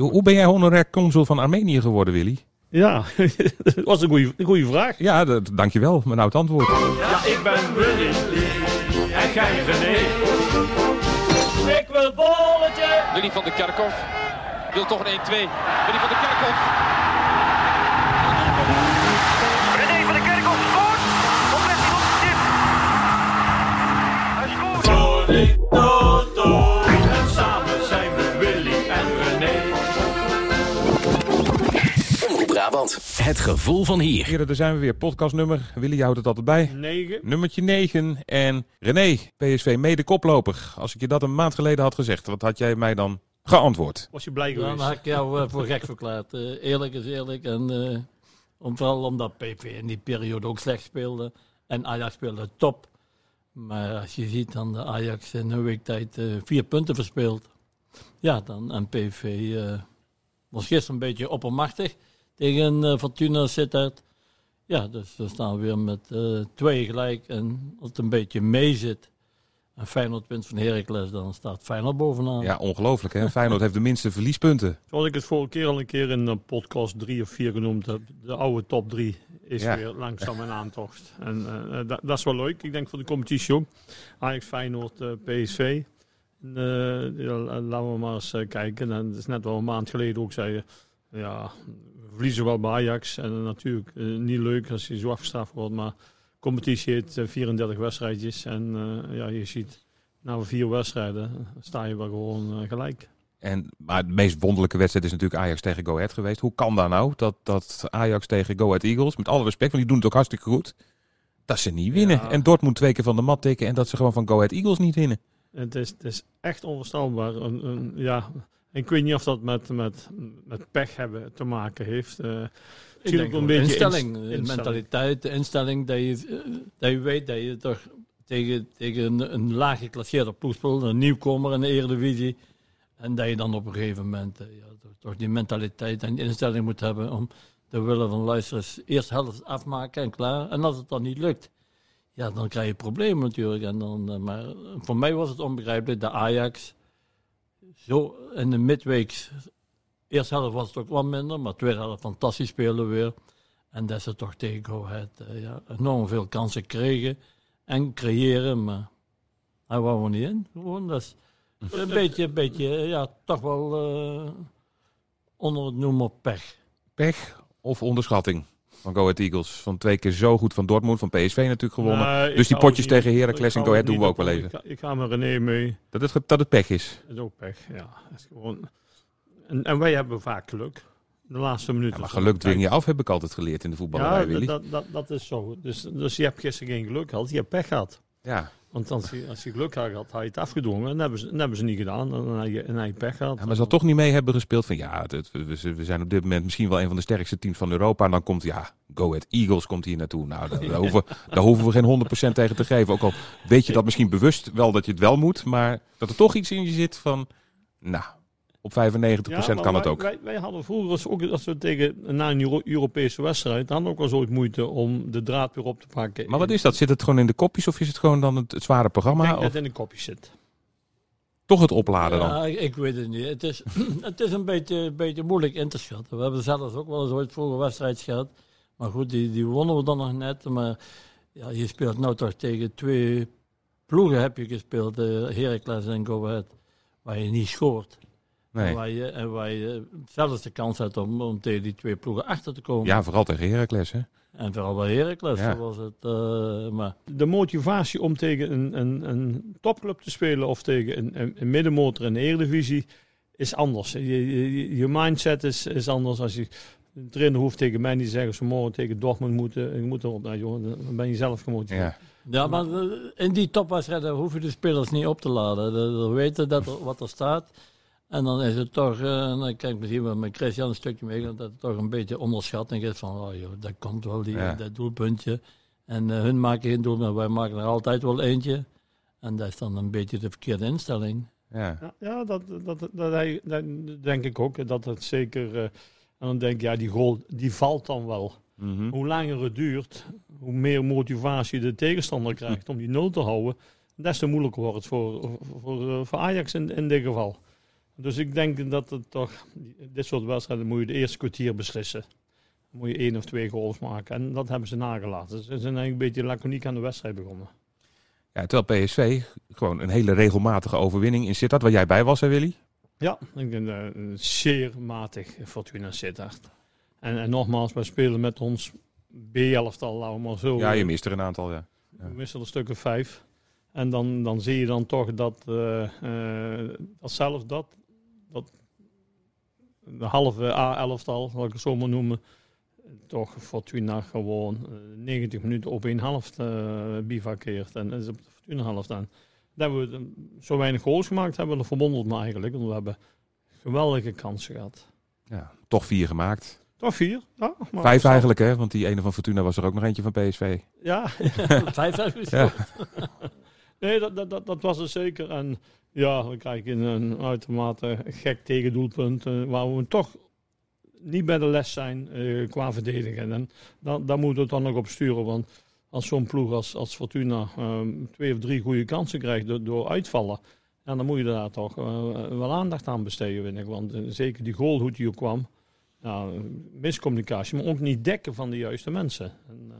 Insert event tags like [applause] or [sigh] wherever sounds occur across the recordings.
Hoe ben jij honorair consul van Armenië geworden, Willy? Ja, [laughs] dat was een goede, een goede vraag. Ja, dat, dankjewel. Mijn oud antwoord. Ja, ik ben Willy en gij René. Ik wil bolletje. Willy van der Kerkhof wil toch een 1-2. Willy van der Kerkhof. René van de Kerkhoff scoort. Op de stip? Hij scoort. Het gevoel van hier. Heren, daar zijn we weer. Podcastnummer. Willy, je houdt het altijd bij. 9. Nummertje 9. En René, PSV mede koploper. Als ik je dat een maand geleden had gezegd, wat had jij mij dan geantwoord? Was je blij Ja, dan geweest? had ik jou eh, voor gek verklaard. Eh, eerlijk is eerlijk. En eh, om, vooral omdat PV in die periode ook slecht speelde. En Ajax speelde top. Maar als je ziet dan de Ajax in een week tijd eh, vier punten verspeeld. Ja, dan en PV eh, was gisteren een beetje oppermachtig tegen eh, Fortuna Sittard. Ja, dus we staan weer met eh, twee gelijk. En als het een beetje mee zit. En Feyenoord wint van Heracles, dan staat Feyenoord bovenaan. Ja, ongelooflijk hè. Feyenoord heeft de minste verliespunten. Zoals ik het vorige keer al een keer in een podcast 3 of 4 genoemd heb. De oude top 3 is Ja. weer langzaam in aantocht. En eh, dat, dat is wel leuk. Ik denk voor de competitie ook. Ajax, Feyenoord, eh, PSV. Eh, ja, laten we maar eens kijken. En het is net wel een maand geleden ook zei je. Ja, verliezen wel bij Ajax. En natuurlijk eh, niet leuk als je zo afgestraft wordt. Maar competitie heet eh, 34 wedstrijdjes. En eh, ja, je ziet na vier wedstrijden sta je wel gewoon eh, gelijk. En, maar de meest wonderlijke wedstrijd is natuurlijk Ajax tegen Go Ahead geweest. Hoe kan dat nou? Dat, dat Ajax tegen Go Ahead Eagles, met alle respect, want die doen het ook hartstikke goed. Dat ze niet winnen. Ja. En Dortmund twee keer van de mat tikken en dat ze gewoon van Go Ahead Eagles niet winnen. Het is, het is echt onvoorstelbaar. Een, een, ja, ik weet niet of dat met, met, met pech hebben te maken heeft. Eh misschien denk ook een beetje instelling, inst- de instelling. mentaliteit, de instelling dat je, eh, dat je weet dat je toch tegen, tegen een, een laag geclasseerde ploeg speelt, een nieuwkomer in de Eredivisie. En dat je dan op een gegeven moment eh, ja, toch- toch die mentaliteit en die instelling moet hebben om de willen van luisteraars eerst helft afmaken en klaar. En als het dan niet lukt, ja, dan krijg je problemen natuurlijk. En dan, eh, maar voor mij was het onbegrijpelijk dat Ajax zo in de midweeks Eerste helft was het ook wat minder, maar tweede helft fantastisch spelen weer. En dat ze toch tegen Go Ahead eh, ja, enorm veel kansen kregen en creëren, maar hij wou er niet in. Gewoon, dat is [laughs] een beetje, een beetje, eh, ja, toch wel eh, onder het noemen pech. Pech of onderschatting van Go Ahead Eagles. Van twee keer zo goed van Dortmund, van PSV natuurlijk gewonnen. Ik dus die potjes niet- tegen Heracles en Go Ahead doen we ook wel even. Ik, ga- ik ga met René mee. Dat het, dat het pech is. Dat is ook pech, ja. Dat is gewoon... en, en wij hebben vaak geluk. De laatste minuten. Ja, maar geluk dwing je af, heb ik altijd geleerd in de voetballerij, Ja, Willy. dat, dat, dat is zo. Dus, dus je hebt gisteren geen geluk gehad, je hebt pech gehad. Ja. Want als je, als je geluk had gehad, had je het afgedwongen. En hebben ze, dat hebben ze niet gedaan. En dan heb je, en dan heb je pech gehad. Ja, maar ze toch niet mee hebben gespeeld van ja, het- we, we- we zijn op dit moment misschien wel een van de sterkste teams van Europa. En dan komt ja, Go Ahead Eagles komt hier naartoe. Nou, daar, daar [laughs] hoeven, daar hoeven we geen 100% tegen te geven. Ook al weet je dat misschien bewust wel dat je het wel moet. Maar dat er toch iets in je zit van, nou, op 95% Ja, maar kan het ook. Wij, wij hadden vroeger, als, ook, als we tegen na een Euro- Europese wedstrijd, hadden we ook wel ooit moeite om de draad weer op te pakken. Maar wat is dat? Zit het gewoon in de kopjes of is het gewoon dan het, het zware Ik programma? denk dat het in de kopjes zit. toch het opladen dan? Ja, ik, ik weet het niet. Het is, [clears throat] het is een beetje, beetje moeilijk in te schatten. We hebben zelfs ook wel eens ooit vroeger wedstrijd gehad. Maar goed, die, die wonnen we dan nog net. Maar ja, je speelt nou toch tegen twee ploegen heb je gespeeld. eh Heracles en Go Ahead. Waar je niet scoort. En, waar je, en waar je zelfs de kans hebt om, om tegen die twee ploegen achter te komen. Ja, vooral tegen Heracles, hè? En vooral bij Heracles Ja. was het. eh, maar De motivatie om tegen een, een, een topclub te spelen of tegen een, een, een middenmotor in de Eredivisie is anders. Je, je, je mindset is, is anders als je... De trainer hoeft tegen mij niet te zeggen, ze morgen tegen Dortmund moeten, ik moet erop. Nou jongen, dan ben je zelf gemotiveerd. Ja. Ja, maar eh, in die topwedstrijden hoef je de spelers niet op te laden. Ze ze weten dat er, wat er staat. En dan is het toch, eh, en dan kijk ik misschien wel met Christian een stukje mee, dat het toch een beetje onderschatting is van, oh joh, dat komt wel, die, Ja. dat doelpuntje. En eh, hun maken geen doel, maar wij maken er altijd wel eentje. En dat is dan een beetje de verkeerde instelling. Ja. Ja, ja dat, dat, dat, dat, denk ik ook. Dat het zeker... eh, en dan denk ik, ja, die goal die valt dan wel. Mhm. Hoe langer het duurt, hoe meer motivatie de tegenstander krijgt om die nul te houden. Des te moeilijker wordt het voor, voor, voor, voor Ajax in, in dit geval. Dus ik denk dat het toch, dit soort wedstrijden moet je de eerste kwartier beslissen. Dan moet je één of twee goals maken. En dat hebben ze nagelaten. Ze zijn eigenlijk een beetje laconiek aan de wedstrijd begonnen. Ja, terwijl PSV gewoon een hele regelmatige overwinning in Sittard, waar jij bij was, hè Willy? Ja, ik denk eh, een zeer matig Fortuna Sittard. En, en nogmaals, wij spelen met ons B-elftal, laten we maar zo. Ja, je mist er een aantal, ja. We missen er een stuk of vijf. En dan, dan zie je dan toch dat, eh, eh, dat zelfs dat, dat de halve A-elftal, zal ik het zo maar noemen, toch Fortuna gewoon eh, 90 minuten op één helft eh bivakkeert. En dat is op de Fortuna helft aan. Dat we eh, zo weinig goals gemaakt hebben, dat verwondert me eigenlijk. Want we hebben geweldige kansen gehad. ja. Toch vier gemaakt. Toch vier? Ja, maar Vijf eigenlijk, hè? Want die ene van Fortuna was er ook nog eentje van PSV. Ja, [laughs] Vijf hebben we Ja. [laughs] Nee, dat, dat, dat, was het zeker. En ja, we krijgen een uitermate gek tegendoelpunt. eh, waar we toch niet bij de les zijn eh, qua verdedigen. En dan, daar moeten we het dan nog op sturen. Want als zo'n ploeg als, als Fortuna ehm, twee of drie goede kansen krijgt door, uitvallen. En dan moet je daar toch eh, wel aandacht aan besteden, ik. Want zeker die goal, hoe die ook kwam. Ja, miscommunicatie, maar ook niet dekken van de juiste mensen. En,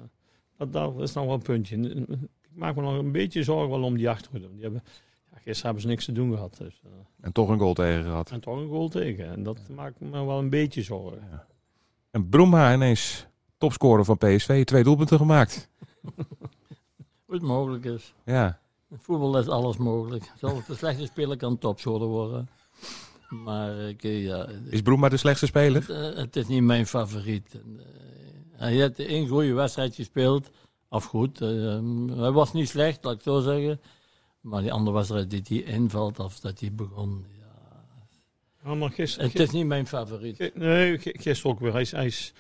dat, dat is nog wel een puntje. Ik maak me nog een beetje zorgen wel om die achterhoede. Die hebben, ja, gisteren hebben ze niks te doen gehad. Dus, eh, En toch een goal tegen gehad. en toch een goal tegen. En dat maakt me wel een beetje zorgen. En Broema ineens topscorer van PSV. Twee doelpunten gemaakt. [laughs] Hoe het mogelijk is. Ja. In voetbal is alles mogelijk. Zelfs de slechte speler kan topscorer worden. Maar ik, eh, ja, Is Broema de slechtste speler? het, eh, het is niet mijn favoriet. En, hij heeft één goede wedstrijd gespeeld. Of goed, eh, hij was niet slecht, laat ik het zo zeggen. Maar die andere wedstrijd die hij invalt, of dat hij begon. Ja. Ja, maar gisteren, Het is niet mijn favoriet. Nee, gisteren ook weer. Hij is, hij is,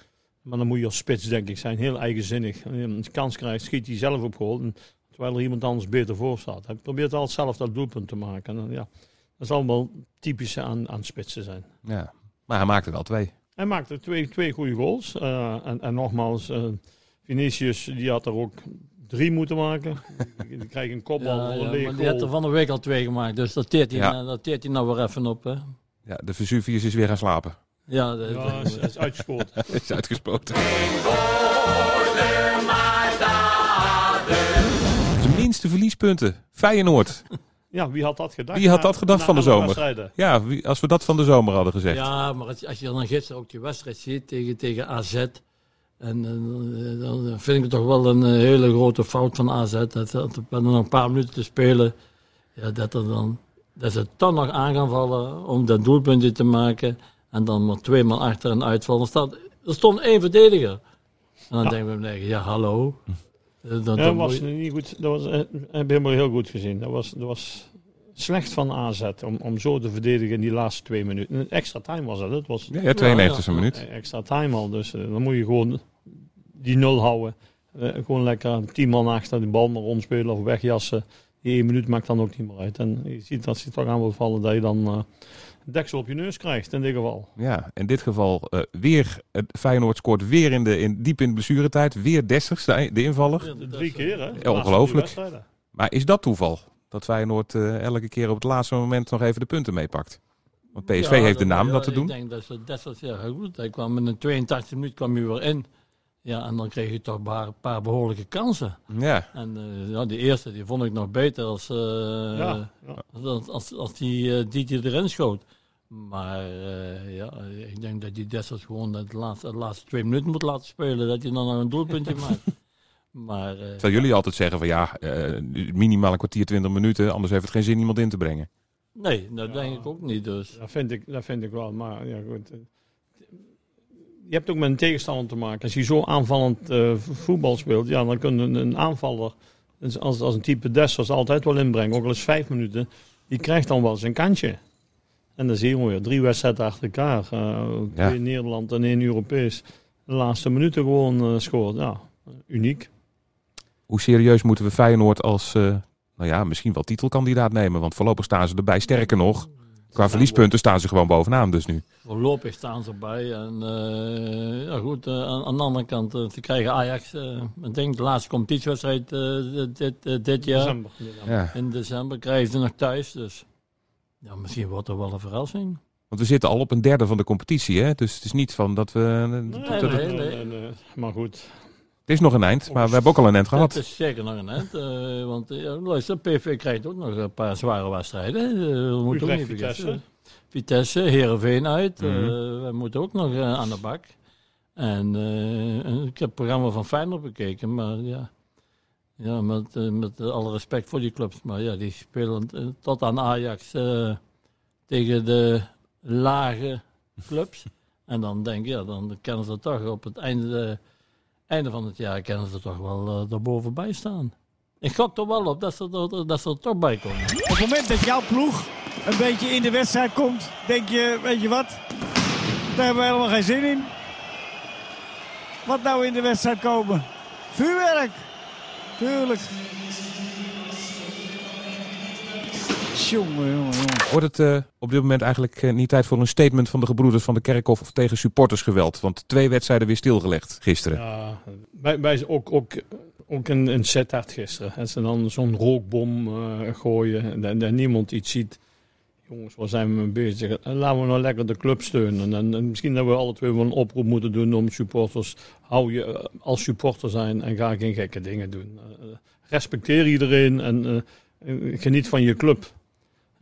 maar dan moet je als spits, denk ik, zijn. Heel eigenzinnig. Een kans krijgt, schiet hij zelf op goal. En terwijl er iemand anders beter voor staat. Hij probeert altijd zelf dat doelpunt te maken. En, ja, dat is allemaal typisch aan, aan spitsen zijn. Ja. Maar hij maakte wel twee. Hij maakte twee, twee goede goals. Eh, en, en nogmaals, eh Vinicius die had er ook drie moeten maken. [laughs] die, krijgt een kopbal Ja, voor ja, een leeg maar die had er van de week al twee gemaakt. Dus dat teert hij, Ja. nou- dat teert hij nou weer even op. Hè. Ja, de Vesuvius is weer gaan slapen. Ja, dat, Ja, is, is uitgescoord. [laughs] is uitgespoten. De minste verliespunten. Feyenoord. Ja, wie had dat gedacht? Wie had dat gedacht na van de zomer? Ja, wie- als we dat van de zomer hadden gezegd. Ja, maar als, als je dan gisteren ook die wedstrijd ziet tegen, tegen AZ. En, eh, dan vind ik het toch wel een eh, hele grote fout van AZ. Dat, dat dat nog een paar minuten te spelen. Ja, dat, er dan, dat ze dan nog aan gaan vallen om dat doelpuntje te maken. En dan maar twee man achter en uitvallen. Er, staat, er stond één verdediger. En dan Ja. denken we, nee, ja, hallo. Eh, Ja, dat was je- niet goed. Dat was, heb je helemaal heel goed gezien. Dat was, dat was slecht van AZ om, om zo te verdedigen in die laatste twee minuten. Een extra time was dat. Het was Ja, ja 92e minuut. extra time al. Dus dan moet je gewoon die nul houden. Eh, gewoon lekker tien man achter die bal maar rondspelen of wegjassen. Die één minuut maakt dan ook niet meer uit. En je ziet dat ze toch aan wil vallen dat je dan eh, een deksel op je neus krijgt in dit geval. Ja, in dit geval eh, weer. Het Feyenoord scoort weer in de, in, diep in de blessuretijd. Weer Dessers, de, de invaller. Ja, dat Drie keer hè? De laatste ongelooflijk. Maar is dat toeval? Dat Feyenoord eh, elke keer op het laatste moment nog even de punten meepakt. Want PSV Ja, heeft de naam ja, dat te doen. Ik denk dat ze dat ja, heel goed. Hij kwam in een 82 minuut kwam hij weer in. Ja, en dan kreeg je toch een paar, behoorlijke kansen. Ja, En eh, ja, die eerste die vond ik nog beter als, eh, Ja, ja. als, als, als die, eh, die die erin schoot. Maar eh, ja, ik denk dat die Dessers gewoon de laatste, de laatste twee minuten moet laten spelen. Dat hij dan nog een doelpuntje [laughs] maakt. Maar eh, terwijl jullie altijd zeggen van ja, eh, minimaal een kwartier, twintig minuten. Anders heeft het geen zin iemand in te brengen. nee, dat denk ik ook niet. Dus. Dat vind ik, dat vind ik wel. Maar ja, goed. Je hebt ook met een tegenstander te maken. Als je zo aanvallend eh, voetbal speelt, ja, dan kun je een, een aanvaller, dus als, als een type Dessers, altijd wel inbrengen. Ook al eens vijf minuten. Die krijgt dan wel zijn kantje. En dan zien we weer drie wedstrijden achter elkaar. eh, Ja. Twee Nederland en één Europees. De laatste minuten gewoon eh scoort. Ja, uniek. Hoe serieus moeten we Feyenoord als, nou ja, misschien wel titelkandidaat nemen? Want voorlopig staan ze erbij. Sterker nog, qua verliespunten staan ze gewoon bovenaan dus nu. Voorlopig staan ze erbij. En eh, ja, goed, eh, aan, aan de andere kant, eh, ze krijgen Ajax, eh, ik denk de laatste competitiewedstrijd eh, dit, dit, dit jaar. December. Ja. In december krijgen ze nog thuis. Dus Ja, misschien wordt er wel een verrassing. Want we zitten al op een derde van de competitie, hè? Dus het is niet van dat we... Nee, dat het. Nee, nee, maar goed. Het is nog een eind, maar we hebben ook al een eind Het gehad. is zeker nog een eind. eh, want ja, luister, PV krijgt ook nog een paar zware wedstrijden. eh, we moeten ook niet vergeten. Vitesse. Heerenveen uit. Mhm. we moeten ook nog aan de bak. En eh, ik heb het programma van Feyenoord bekeken, maar ja... Ja, met, met alle respect voor die clubs. Maar ja, die spelen tot aan Ajax eh, tegen de lage clubs. En dan denk je, ja, dan kennen ze toch op het einde, einde van het jaar kennen ze toch wel eh erbovenbij staan. Ik gok er wel op dat ze er, dat ze er toch bij komen. Op het moment dat jouw ploeg een beetje in de wedstrijd komt, denk je, weet je wat? Daar hebben we helemaal geen zin in. Wat nou in de wedstrijd komen? Vuurwerk. Tuurlijk. Jongen, jongen, jongen. Wordt het eh, op dit moment eigenlijk eh, niet tijd voor een statement van de gebroeders van de Kerkhof of tegen supportersgeweld? Want twee wedstrijden weer stilgelegd gisteren. Ja, wij, wij ook, ook, ook een, een Sittard gisteren. En ze dan zo'n rookbom eh, gooien en, niemand iets ziet. Jongens, waar zijn we mee bezig? En laten we nou lekker de club steunen. En, en misschien dat we alle twee wel een oproep moeten doen om supporters. Hou je als supporter zijn en ga geen gekke dingen doen. Respecteer iedereen en eh, geniet van je club.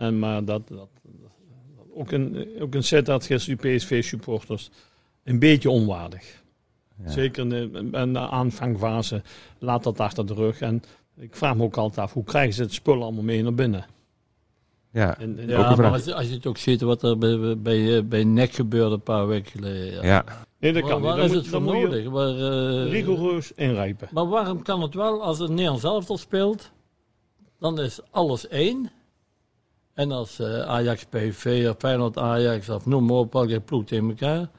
En maar dat, dat, ook een, ook een Sittard gisteren, die PSV-supporters, een beetje onwaardig. Ja. Zeker in de, in de aanvangfase. Laat dat achter de rug. En ik vraag me ook altijd af, hoe krijgen ze het spul allemaal mee naar binnen? Ja, En, Ja, maar als, je- als je het ook ziet wat er bij, bij, bij, NEC gebeurde een paar weken geleden. Ja. ja. nee, dat Waar, kan is het voor nodig? Waar, eh, rigoureus ingrijpen. maar waarom kan het wel als het Nederlands elftal speelt? Dan is alles één. En als eh, Ajax PV of Feyenoord Ajax of noem maar op welke ploeg tegen elkaar.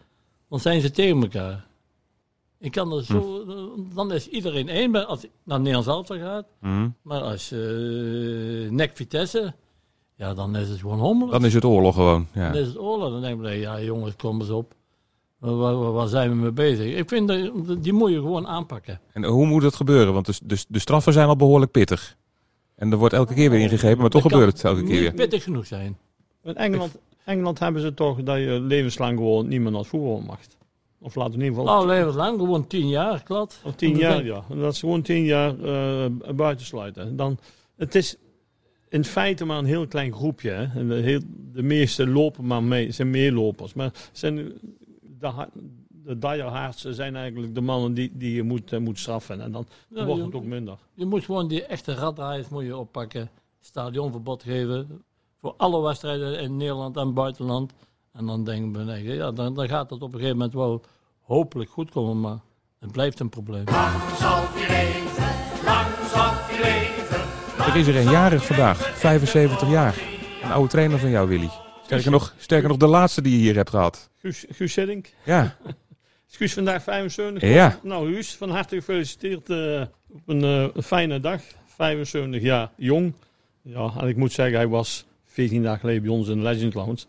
Dan zijn ze tegen elkaar. Ik kan er zo, Dan is iedereen één bij als het naar Nederlands elftal gaat. Mhm. Maar als eh NEC Vitesse, ja dan is het gewoon hommelig. Dan is het oorlog gewoon. Ja. Dan is het oorlog. Dan denk ik, ja jongens, kom eens op. Waar, waar, waar zijn we mee bezig? Ik vind, dat, die moet je gewoon aanpakken. En hoe moet het gebeuren? Want de, de, de straffen zijn al behoorlijk pittig. En er wordt elke keer weer ingegrepen, maar toch Dat gebeurt het elke keer Niet weer. pittig genoeg zijn. In Engeland, Engeland hebben ze toch dat je levenslang gewoon niet meer naar het voetbal mag. Of laten we in ieder geval Nou, levenslang, gewoon tien jaar, klad. of tien jaar, ja. Dat is gewoon tien jaar eh buitensluiten. Dan, het is in feite maar een heel klein groepje. Hè. En de, heel, de meeste lopen maar mee, zijn meelopers. Maar zijn de, de diehards zijn eigenlijk de mannen die, die je moet, eh, moet straffen. En dan Ja, wordt je- het ook minder. Je moet gewoon die echte raddraaiers moet je oppakken. Stadionverbod geven. Voor alle wedstrijden in Nederland en buitenland. En dan denk ik, mij, ja, dan, dan gaat het op een gegeven moment wel hopelijk goed komen. Maar het blijft een probleem. Er is er een jarig vandaag, 75 jaar. Een oude trainer van jou, Willy. Sterker nog, sterker nog de laatste die je hier hebt gehad. Guus, Guus Hiddink. Ja, [laughs] Is Guus vandaag 75? ja. Nou, Guus, van harte gefeliciteerd eh, op een eh, fijne dag. 75 jaar jong. Ja, en ik moet zeggen, hij was 14 dagen geleden bij ons in Legend Lounge.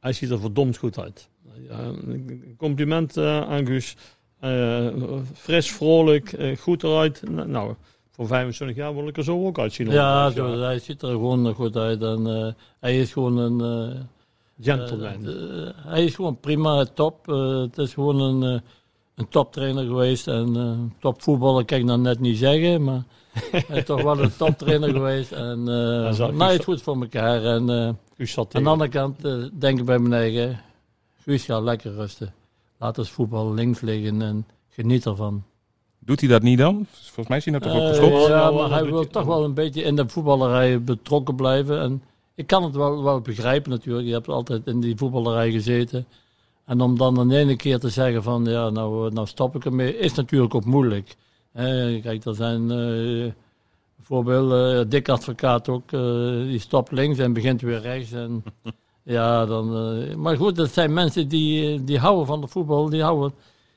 Hij ziet er verdomd goed uit. Ja, een compliment eh, aan Guus. Eh, fris, vrolijk, goed eruit. Nou, voor 25 jaar wil ik er zo ook uitzien. Ja, Ja, zo, hij ziet er gewoon goed uit. En, eh, hij is gewoon een... Gentleman. eh, eh, hij is gewoon prima, top. Eh, het is gewoon een, een toptrainer geweest. En eh topvoetballer kan ik nou net niet zeggen. Maar hij is toch wel een toptrainer [laughs] geweest. En Hij uh, nou, het is goed voor elkaar. En aan de andere kant eh, denk ik bij mijn eigen... Guus, ga lekker rusten. Laat ons voetbal links liggen en geniet ervan. Doet hij dat niet dan? Volgens mij is hij nou toch ook gestopt. ja, Ja, maar dat hij wil hij- toch wel een beetje in de voetballerij betrokken blijven. En ik kan het wel, wel begrijpen natuurlijk. Je hebt altijd in die voetballerij gezeten. En om dan in ene keer te zeggen van ja, nou, nou stop ik ermee, is natuurlijk ook moeilijk. Eh, kijk, er zijn eh, voorbeelden, uh, Dick Advocaat ook, eh, die stopt links en begint weer rechts. En, [laughs] ja, dan, eh, maar goed, dat zijn mensen die, die houden van de voetbal, die houden.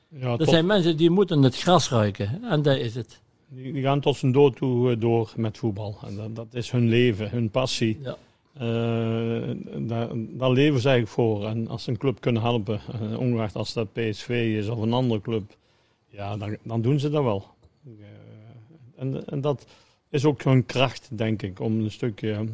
Ja, Dat tot- zijn mensen die moeten het gras ruiken. En daar is het. die, die gaan tot zijn dood toe eh, door met voetbal. En dat, dat is hun leven, hun passie. Ja. Eh, daar, daar leven ze eigenlijk voor. En als ze een club kunnen helpen, eh, ongeacht als dat PSV is of een andere club, ja, dan, dan doen ze dat wel. Eh, en, en dat, is ook hun kracht, denk ik, om een stukje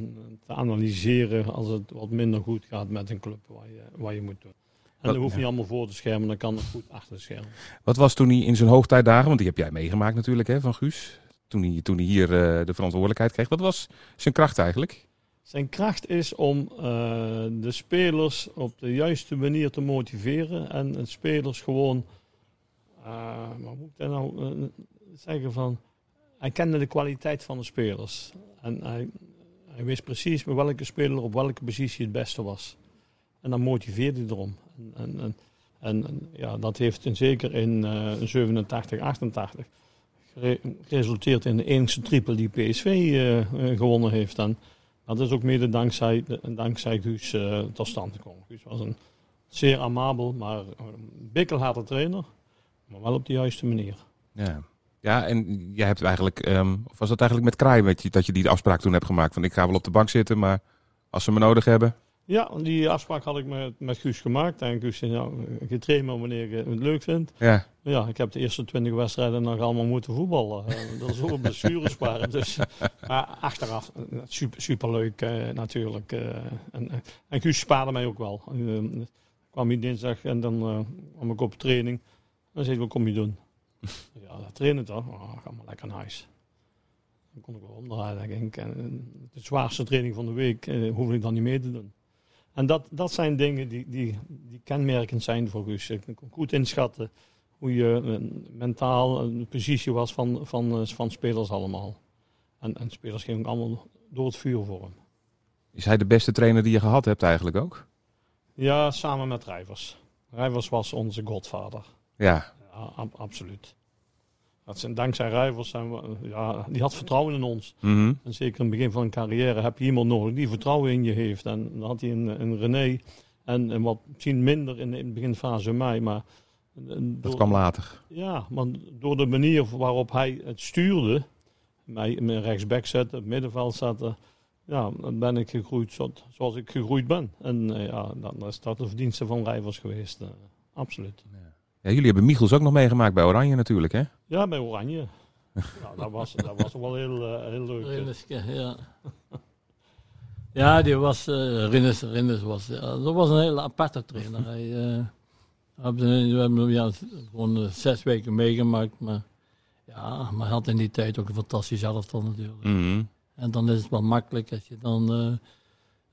te analyseren als het wat minder goed gaat met een club waar je, waar je moet doen. En dat hoeft ja. niet allemaal voor te schermen, dan kan het goed achter de schermen. Wat was toen hij in zijn hoogtijdagen, want die heb jij meegemaakt natuurlijk hè, van Guus. Toen hij, toen hij hier de verantwoordelijkheid kreeg. Wat was zijn kracht eigenlijk? Zijn kracht is om eh, de spelers op de juiste manier te motiveren en de spelers gewoon, eh wat moet ik daar nou eh, zeggen van, hij kende de kwaliteit van de spelers en hij, hij wist precies met welke speler op welke positie het beste was. En dan motiveerde hij erom. En, en, en, ja, dat heeft in, zeker in eh 87, 88 gere- geresulteerd in de enigste triple die PSV gewonnen heeft. En dat is ook mede dankzij, dankzij Guus eh, tot stand gekomen. Guus was een zeer amabel, maar een bikkelharde trainer. Maar wel op de juiste manier. Ja. Ja, en jij hebt eigenlijk, ehm, of was dat eigenlijk met Kraai je, dat je die afspraak toen hebt gemaakt? Van ik ga wel op de bank zitten, maar als ze me nodig hebben. Ja, die afspraak had ik met, met Guus gemaakt. En Guus zei, nou, je traint maar wanneer je het leuk vindt. Ja, Ja, ik heb de eerste twintig wedstrijden nog allemaal moeten voetballen. Eh, dat is ook een blessures [laughs] waren. Dus, maar achteraf, eh, super, superleuk eh, natuurlijk. eh, en, en- Guus spaarde mij ook wel. Eh, kwam hij dinsdag en dan eh, kwam ik op training. Dan zei hij, wat kom je doen? [laughs] ja, dat trainen toch? Oh, ga maar lekker naar huis. Dan kon ik wel omdraaien, denk ik. En, eh, de zwaarste training van de week eh, hoef ik dan niet mee te doen. En dat, dat zijn dingen die, die, die kenmerkend zijn voor Guus. Ik kon goed inschatten hoe je eh, mentaal een de positie was van, van, eh, van spelers allemaal. En, en spelers gingen ook allemaal door het vuur voor hem. is hij de beste trainer die je gehad hebt eigenlijk ook? Ja, samen met Rijvers. Rijvers was onze godvader. Ja, Ja, ab- absoluut. Dat zijn, dankzij Rijvers zijn we, eh, ja, die had vertrouwen in ons. Mhm. En zeker in het begin van een carrière heb je iemand nodig die vertrouwen in je heeft. En dan had hij een, een René. En, en wat misschien minder in de, in de beginfase mij. Maar eh, dat kwam later. Ja, maar door de manier waarop hij het stuurde, mij mij rechtsback zette, het middenveld zette, ja, dan ben ik gegroeid zo- zoals ik gegroeid ben. En eh, ja, dan is dat de verdienste van Rijvers geweest. absoluut. Ja, jullie hebben Michels ook nog meegemaakt bij Oranje natuurlijk hè? Ja, bij Oranje. ja, [laughs] dat, was, dat was wel heel, eh, heel leuk. eh. Rinneske, ja. ja, die was, eh Rinnes, Rinnes was, ja, dat was een hele aparte trainer. Hij, eh, we hebben, hem ja, gewoon eh, zes weken meegemaakt, maar ja, maar hij had in die tijd ook een fantastisch elftal natuurlijk. Mhm. En dan is het wel makkelijk als je dan eh,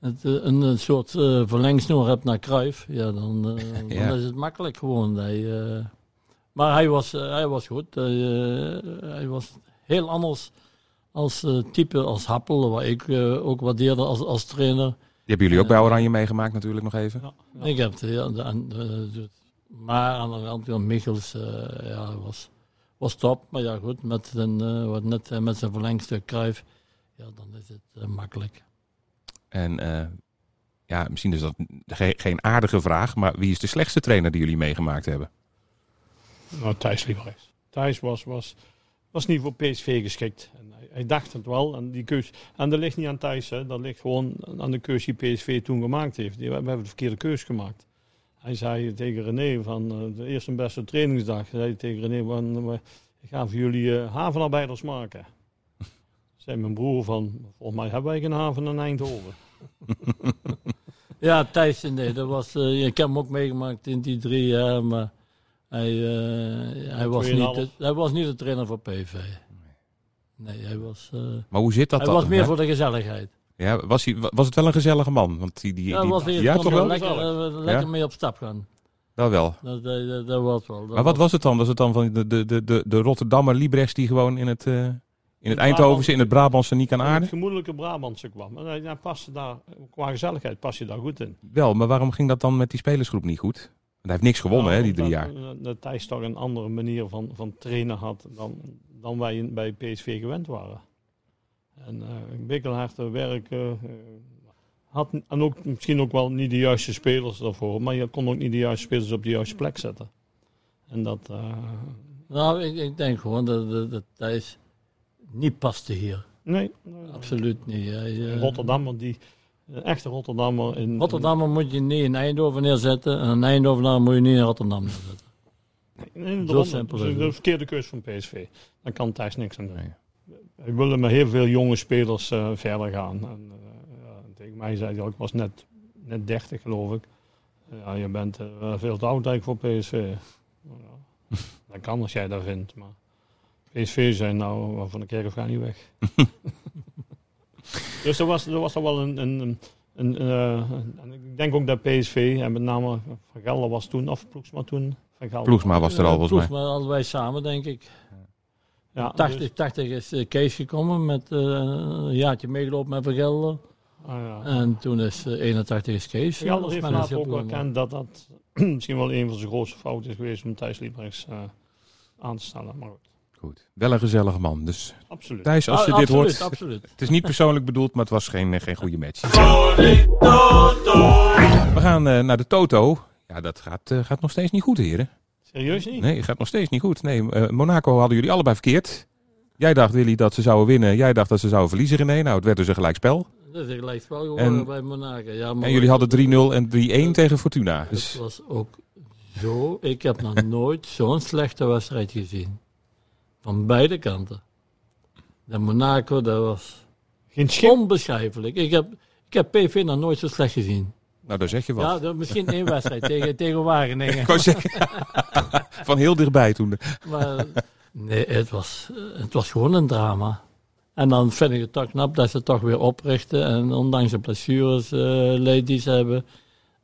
het, eh, een, een soort eh, verlengsnoer hebt naar Cruijff. Ja, dan, eh, [laughs] Ja. dan is het makkelijk gewoon. Hij, maar hij was, hij was goed. Hij, hij was heel anders als type als Happel, wat ik ook waardeerde als, als trainer. Die hebben jullie ook bij Oranje meegemaakt natuurlijk nog even. Ja, ja. Ik heb het, ja, de- aan- de- de- maar aan de andere kant, Michels ja, was, was top. Maar ja, goed, met, eh, wat net, met zijn verlengstuk Cruijff, ja, dan is het makkelijk. En eh, ja, misschien is dat ge- geen aardige vraag, maar wie is de slechtste trainer die jullie meegemaakt hebben? Nou, Thijs Lieberechts. Thijs was, was, was niet voor PSV geschikt. En hij, hij dacht het wel. En, die keus, en dat ligt niet aan Thijs. Hè. Dat ligt gewoon aan de keus die PSV toen gemaakt heeft. Die, we hebben de verkeerde keus gemaakt. Hij zei tegen René van eh, de eerste en beste trainingsdag. Zei hij tegen René van, we gaan voor jullie eh, havenarbeiders maken. [laughs] Zei mijn broer van, volgens mij hebben wij geen haven in Eindhoven. [laughs] Ja, Thijs, nee, dat was, eh, ik heb hem ook meegemaakt in die drie jaar, maar hij, eh, hij, was, niet de, 2,5. hij was niet de trainer voor PV. Nee, hij was, eh, Maar hoe zit dat hij dan? was meer hè? voor de gezelligheid. Ja, was, hij, was het wel een gezellige man? Want die, die, Ja, die- was hij, ja toch wel? lekker, lekker Ja? mee op stap gaan. Wel wel. Dat, dat, dat, dat was wel. Dat Maar wat was het dan? Was het dan van de, de, de, de, de Rotterdammer Librechts die gewoon in het, eh, in het Eindhovense, in het Brabantse niet kan En het gemoedelijke Brabantse kwam. En hij, hij paste daar, qua gezelligheid, pas je daar goed in. Wel, maar waarom ging dat dan met die spelersgroep niet goed? Want hij heeft niks gewonnen, Nou, hè, die drie dat- jaar. Dat, dat Thijs toch een andere manier van, van trainen had dan, dan wij bij PSV gewend waren. En uh, Bikkelhard werk eh, eh, had en ook, misschien ook wel niet de juiste spelers daarvoor, maar je kon ook niet de juiste spelers op de juiste plek zetten. En dat, eh, Nou, ik, ik denk gewoon dat, dat, dat Thijs niet paste hier. nee, Absoluut niet. Eh, Rotterdammer die, een echte Rotterdammer in Rotterdammer moet je niet in Eindhoven neerzetten en een Eindhovenaar moet je niet in Rotterdam neerzetten. Nee, Zo simpel simpel is de verkeerde keus van PSV. Dan kan Thijs niks aan doen. Nee. ik wilde met heel veel jonge spelers eh, verder gaan. En, eh, ja, tegen mij zei hij, al, ik was net, net 30 geloof ik. Ja, je bent eh, veel te oud eigenlijk voor PSV. Nou ja, [laughs] dat kan als jij dat vindt, maar PSV zei nou, van de kerk ga niet weg. [laughs] dus er was, er was al wel een... een, een een, eh, en ik denk ook dat PSV, en met name Van Gelder was toen, of Ploegsma toen. Van Gelder. Ploegsma was er al, volgens mij. Ploegsma hadden wij samen, denk ik. Ja, 80, dus- 80 is eh, Kees gekomen met eh, een jaartje meegelopen met Van Gelder. ah, ja. En toen is eh, 81 is Kees. Gelder als heeft later ook erkend dat dat [clears throat] misschien wel een van zijn grootste fouten is geweest om Thijs Liebrechts eh, aan te stellen. Maar goed, Goed. Wel een gezellige man. Dus absoluut. Thijs, als je Ah, dit absoluut, hoort, Absoluut. het is niet persoonlijk bedoeld, maar het was geen, eh, geen goede match. We gaan eh, naar de Toto. Ja, dat gaat, eh, gaat nog steeds niet goed, heren. Serieus niet? Nee, het gaat nog steeds niet goed. Nee, Monaco hadden jullie allebei verkeerd. Jij dacht, Willy, dat ze zouden winnen. Jij dacht dat ze zouden verliezen, René. Nou, het werd dus een gelijkspel. Dat is gelijk wel geworden En- bij Monaco. Ja, maar En jullie hadden 3-0 en 3-1 tegen Fortuna. Het Dus was ook zo. Ik heb nog [laughs] nooit zo'n slechte wedstrijd gezien. Van beide kanten. De Monaco, dat was Geen schip. onbeschrijfelijk. Ik heb, ik heb PV nog nooit zo slecht gezien. nou, daar zeg je wat. Ja, dat, misschien één wedstrijd [laughs] tegen, tegen Wageningen. Ik wou zeggen, [laughs] van heel dichtbij toen. Maar nee, het was, het was gewoon een drama. En dan vind ik het toch knap dat ze het toch weer oprichten. En ondanks de blessures eh, leed die ze hebben,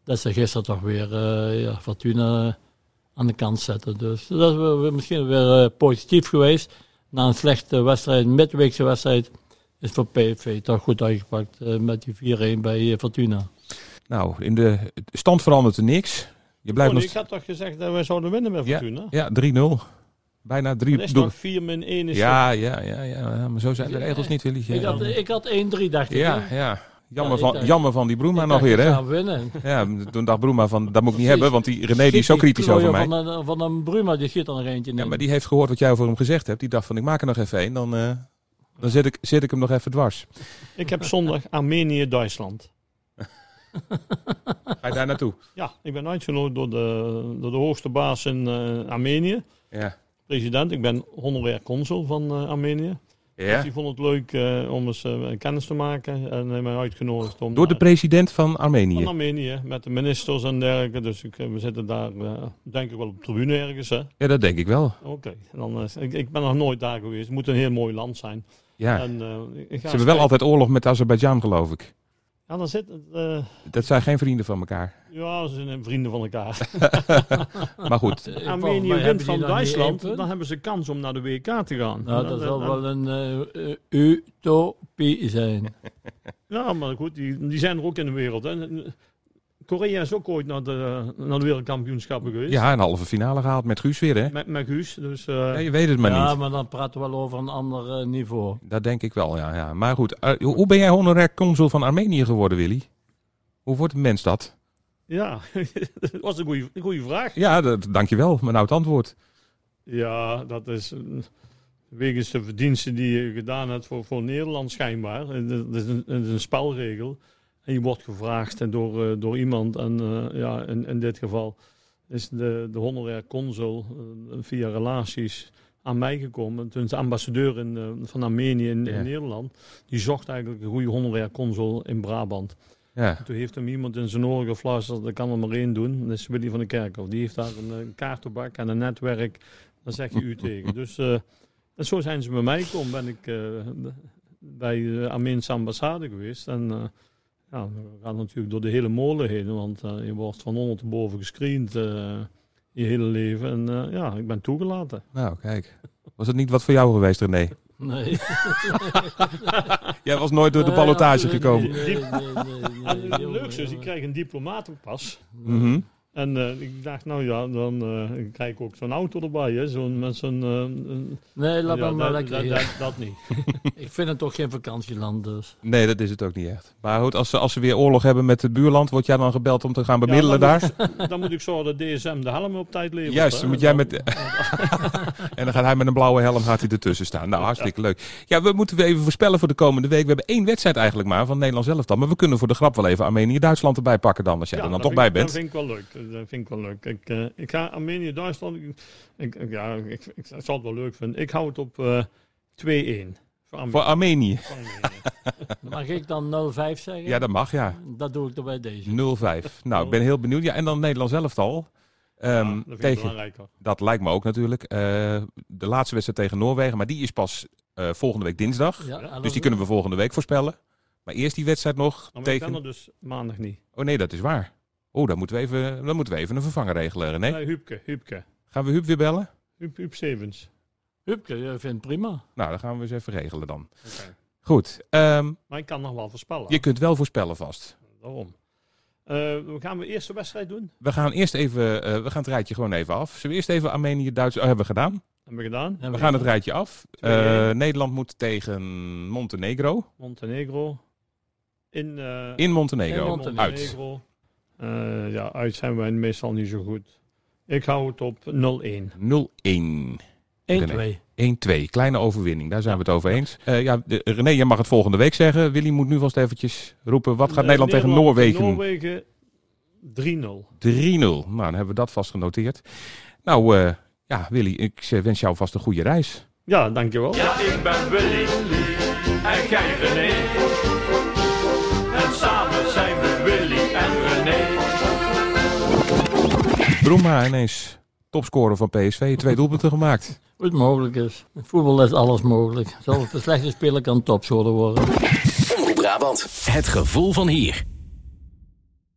dat ze gisteren toch weer eh, ja, Fortuna aan de kant zetten. Dus dat is misschien weer eh, positief geweest. Na een slechte wedstrijd, een midweekse wedstrijd, is voor PSV toch goed uitgepakt eh, met die 4-1 bij eh, Fortuna. Nou, in de stand verandert er niks. Je blijft Oh, nog... ik had toch gezegd dat wij zouden winnen met Ja, Fortuna? ja 3-0. Bijna 3 Dat is nog 4 min 1 is Ja, ja, ja, ja, ja, maar zo zijn de regels niet, Willy. Ik had, ik had 1-3 dacht ik. Ja, ja. Jammer, Ja, van, jammer van die Broema nog weer, we hè? gaan winnen. Ja, toen dacht Broema van, dat moet ik niet Precies. hebben, want die René die is zo kritisch over mij. Van een, van een Bruma, die schiet er nog eentje in. Ja, maar die heeft gehoord wat jij over hem gezegd hebt. Die dacht van, ik maak er nog even één, dan, eh, dan zet, ik, zet ik hem nog even dwars. Ik heb zondag Armenië-Duitsland. Ga je daar naartoe? Ja, ik ben uitgenodigd door de, door de hoogste baas in eh, Armenië. Ja. President, ik ben honorair consul van eh, Armenië. Dus die vond het leuk eh, om eens eh, kennis te maken. En heeft mij uitgenodigd om Door de president van van Armenië. Armenië met de ministers en dergelijke. Dus ik, eh, we zitten daar, eh, denk ik wel op de tribune ergens. hè. Ja, dat denk ik wel. Oké, dan eh, ik, ik ben nog nooit daar geweest. Het moet een heel mooi land zijn. Ja. En, eh, ik ga Ze hebben wel altijd oorlog met Azerbeidzjan, geloof ik. Ja, dan zit het. eh, Dat zijn geen vrienden van elkaar. ja, ze zijn vrienden van elkaar. [laughs] Maar goed, Eh, Armenië mij hebben wint van Duitsland, dan hebben ze kans om naar de WK te gaan. Nou, dat zal wel een eh, eh, utopie zijn. Ja, maar goed, die, die zijn er ook in de wereld. Hè. Korea is ook ooit naar de, naar de wereldkampioenschappen geweest. ja, een halve finale gehaald met Guus weer, hè? Met, met Guus. Dus, eh, Ja, je weet het maar ja, niet. maar dan praten we wel over een ander eh, niveau. Dat denk ik wel, ja. ja. Maar goed, eh, hoe ben jij honorair consul van Armenië geworden, Willy? Hoe wordt een mens dat? ja, [laughs] dat was een goede, vraag. Ja, dat, dankjewel. Mijn oud antwoord. Ja, dat is wegens de verdiensten die je gedaan hebt voor, voor Nederland schijnbaar. Dat is een, dat is een spelregel. En je wordt gevraagd door, eh, door iemand. En eh, ja, in, in dit geval is de, de honorair consul eh, via relaties aan mij gekomen. Toen is de ambassadeur in, van Armenië in. Nederland. Die zocht eigenlijk een goede honorair consul in Brabant. Ja. Toen heeft hem iemand in zijn oren gefluisterd, dat kan er maar één doen. Dat is Willy van de Kerkhof. Die heeft daar een, eh, kaartenbak en een netwerk. Dan zeg je u [laughs] tegen. Dus en zo zijn ze bij mij gekomen. Ben ik bij de Armeense ambassade geweest. En ja, we gaan natuurlijk door de hele molen heen. Want eh, je wordt van onder te boven gescreend eh, je hele leven. En eh, ja, ik ben toegelaten. Nou, kijk. Was het niet wat voor jou geweest, René? Nee. [laughs] Jij was nooit door de Nee, ballotage gekomen. Nee, nee, nee, nee, nee, [laughs] is, ik En eh, ik dacht, nou ja, dan eh, krijg ik ook zo'n auto erbij. Hè? Zo'n, met zo'n... eh, Nee, laat ja, me maar dat, lekker dat, hier. dat, dat niet. [laughs] [laughs] Ik vind het toch geen vakantieland, dus. Nee, dat is het ook niet echt. Maar goed, als ze, als ze weer oorlog hebben met het buurland, word jij dan gebeld om te gaan bemiddelen Ja, daar? dan, moet, [laughs] dan moet ik zorgen dat DSM de helm op tijd levert. Juist, hè. moet jij met... en dan gaat hij met een blauwe helm gaat hij ertussen staan. Nou, hartstikke leuk. Ja, we moeten even voorspellen voor de komende week. We hebben één wedstrijd eigenlijk maar van Nederland zelf dan. Maar we kunnen voor de grap wel even Armenië-Duitsland erbij pakken dan, als jij Ja, er dan toch bij bent. Dat vind ik wel leuk. Dat vind ik wel leuk. Ik, eh, ik ga Armenië-Duitsland... Ik, ik, ja, ik, ik, zal het wel leuk vinden. Ik hou het op eh 2-1. Voor Armenië. voor Armenië. [laughs] Mag ik dan 0-5 zeggen? Ja, dat mag, ja. Dat doe ik er bij deze. 0-5. Nou, ik ben heel benieuwd. Ja, en dan Nederland zelf al. Ehm, Ja, dat vind ik tegen, dat lijkt me ook natuurlijk. Eh, de laatste wedstrijd tegen Noorwegen, maar die is pas eh, volgende week dinsdag. Ja, Dus die kunnen we volgende week voorspellen. Maar eerst die wedstrijd nog Maar ik ben tegen... er dus maandag niet. Oh nee, dat is waar. Oh, dan moeten we even, dan moeten we even een vervanger regelen, René. Nee, Huubke, Huubke. Gaan we Huub weer bellen? Huub, Huub Stevens. Hupke, je vindt prima. Nou, dan gaan we eens even regelen dan. Oké. Goed. ehm, Maar ik kan nog wel voorspellen. je kunt wel voorspellen vast. Daarom. Eh, we gaan we eerst de wedstrijd doen? We gaan eerst even, eh, we gaan het rijtje gewoon even af. Zullen we eerst even Armenië, Duits... Oh, hebben we gedaan. Hebben we gedaan. En We gaan het rijtje af. Eh, 2-1. Nederland moet tegen Montenegro. Montenegro. In, eh, In Montenegro. In Montenegro. Uit. Eh, ja, uit zijn wij meestal niet zo goed. Ik hou het op 0-1. 0-1. 1-2. 1-2. Kleine overwinning. Daar zijn we het over eens. Eh, ja, de- René, jij mag het volgende week zeggen. Willy moet nu vast eventjes roepen. Wat gaat Eh, Nederland tegen Noorwegen? Noorwegen 3-0. 3-0. Nou, dan hebben we dat vast genoteerd. Nou, eh, ja, Willy, ik wens jou vast een goede reis. Ja, dankjewel. Ja, ik ben Willy en jij René. Bruma ineens topscorer van PSV. Twee doelpunten gemaakt. Hoe het mogelijk is. In voetbal is alles mogelijk. Zelfs de slechte speler kan topscorer worden. Omroep Brabant. Het gevoel van hier.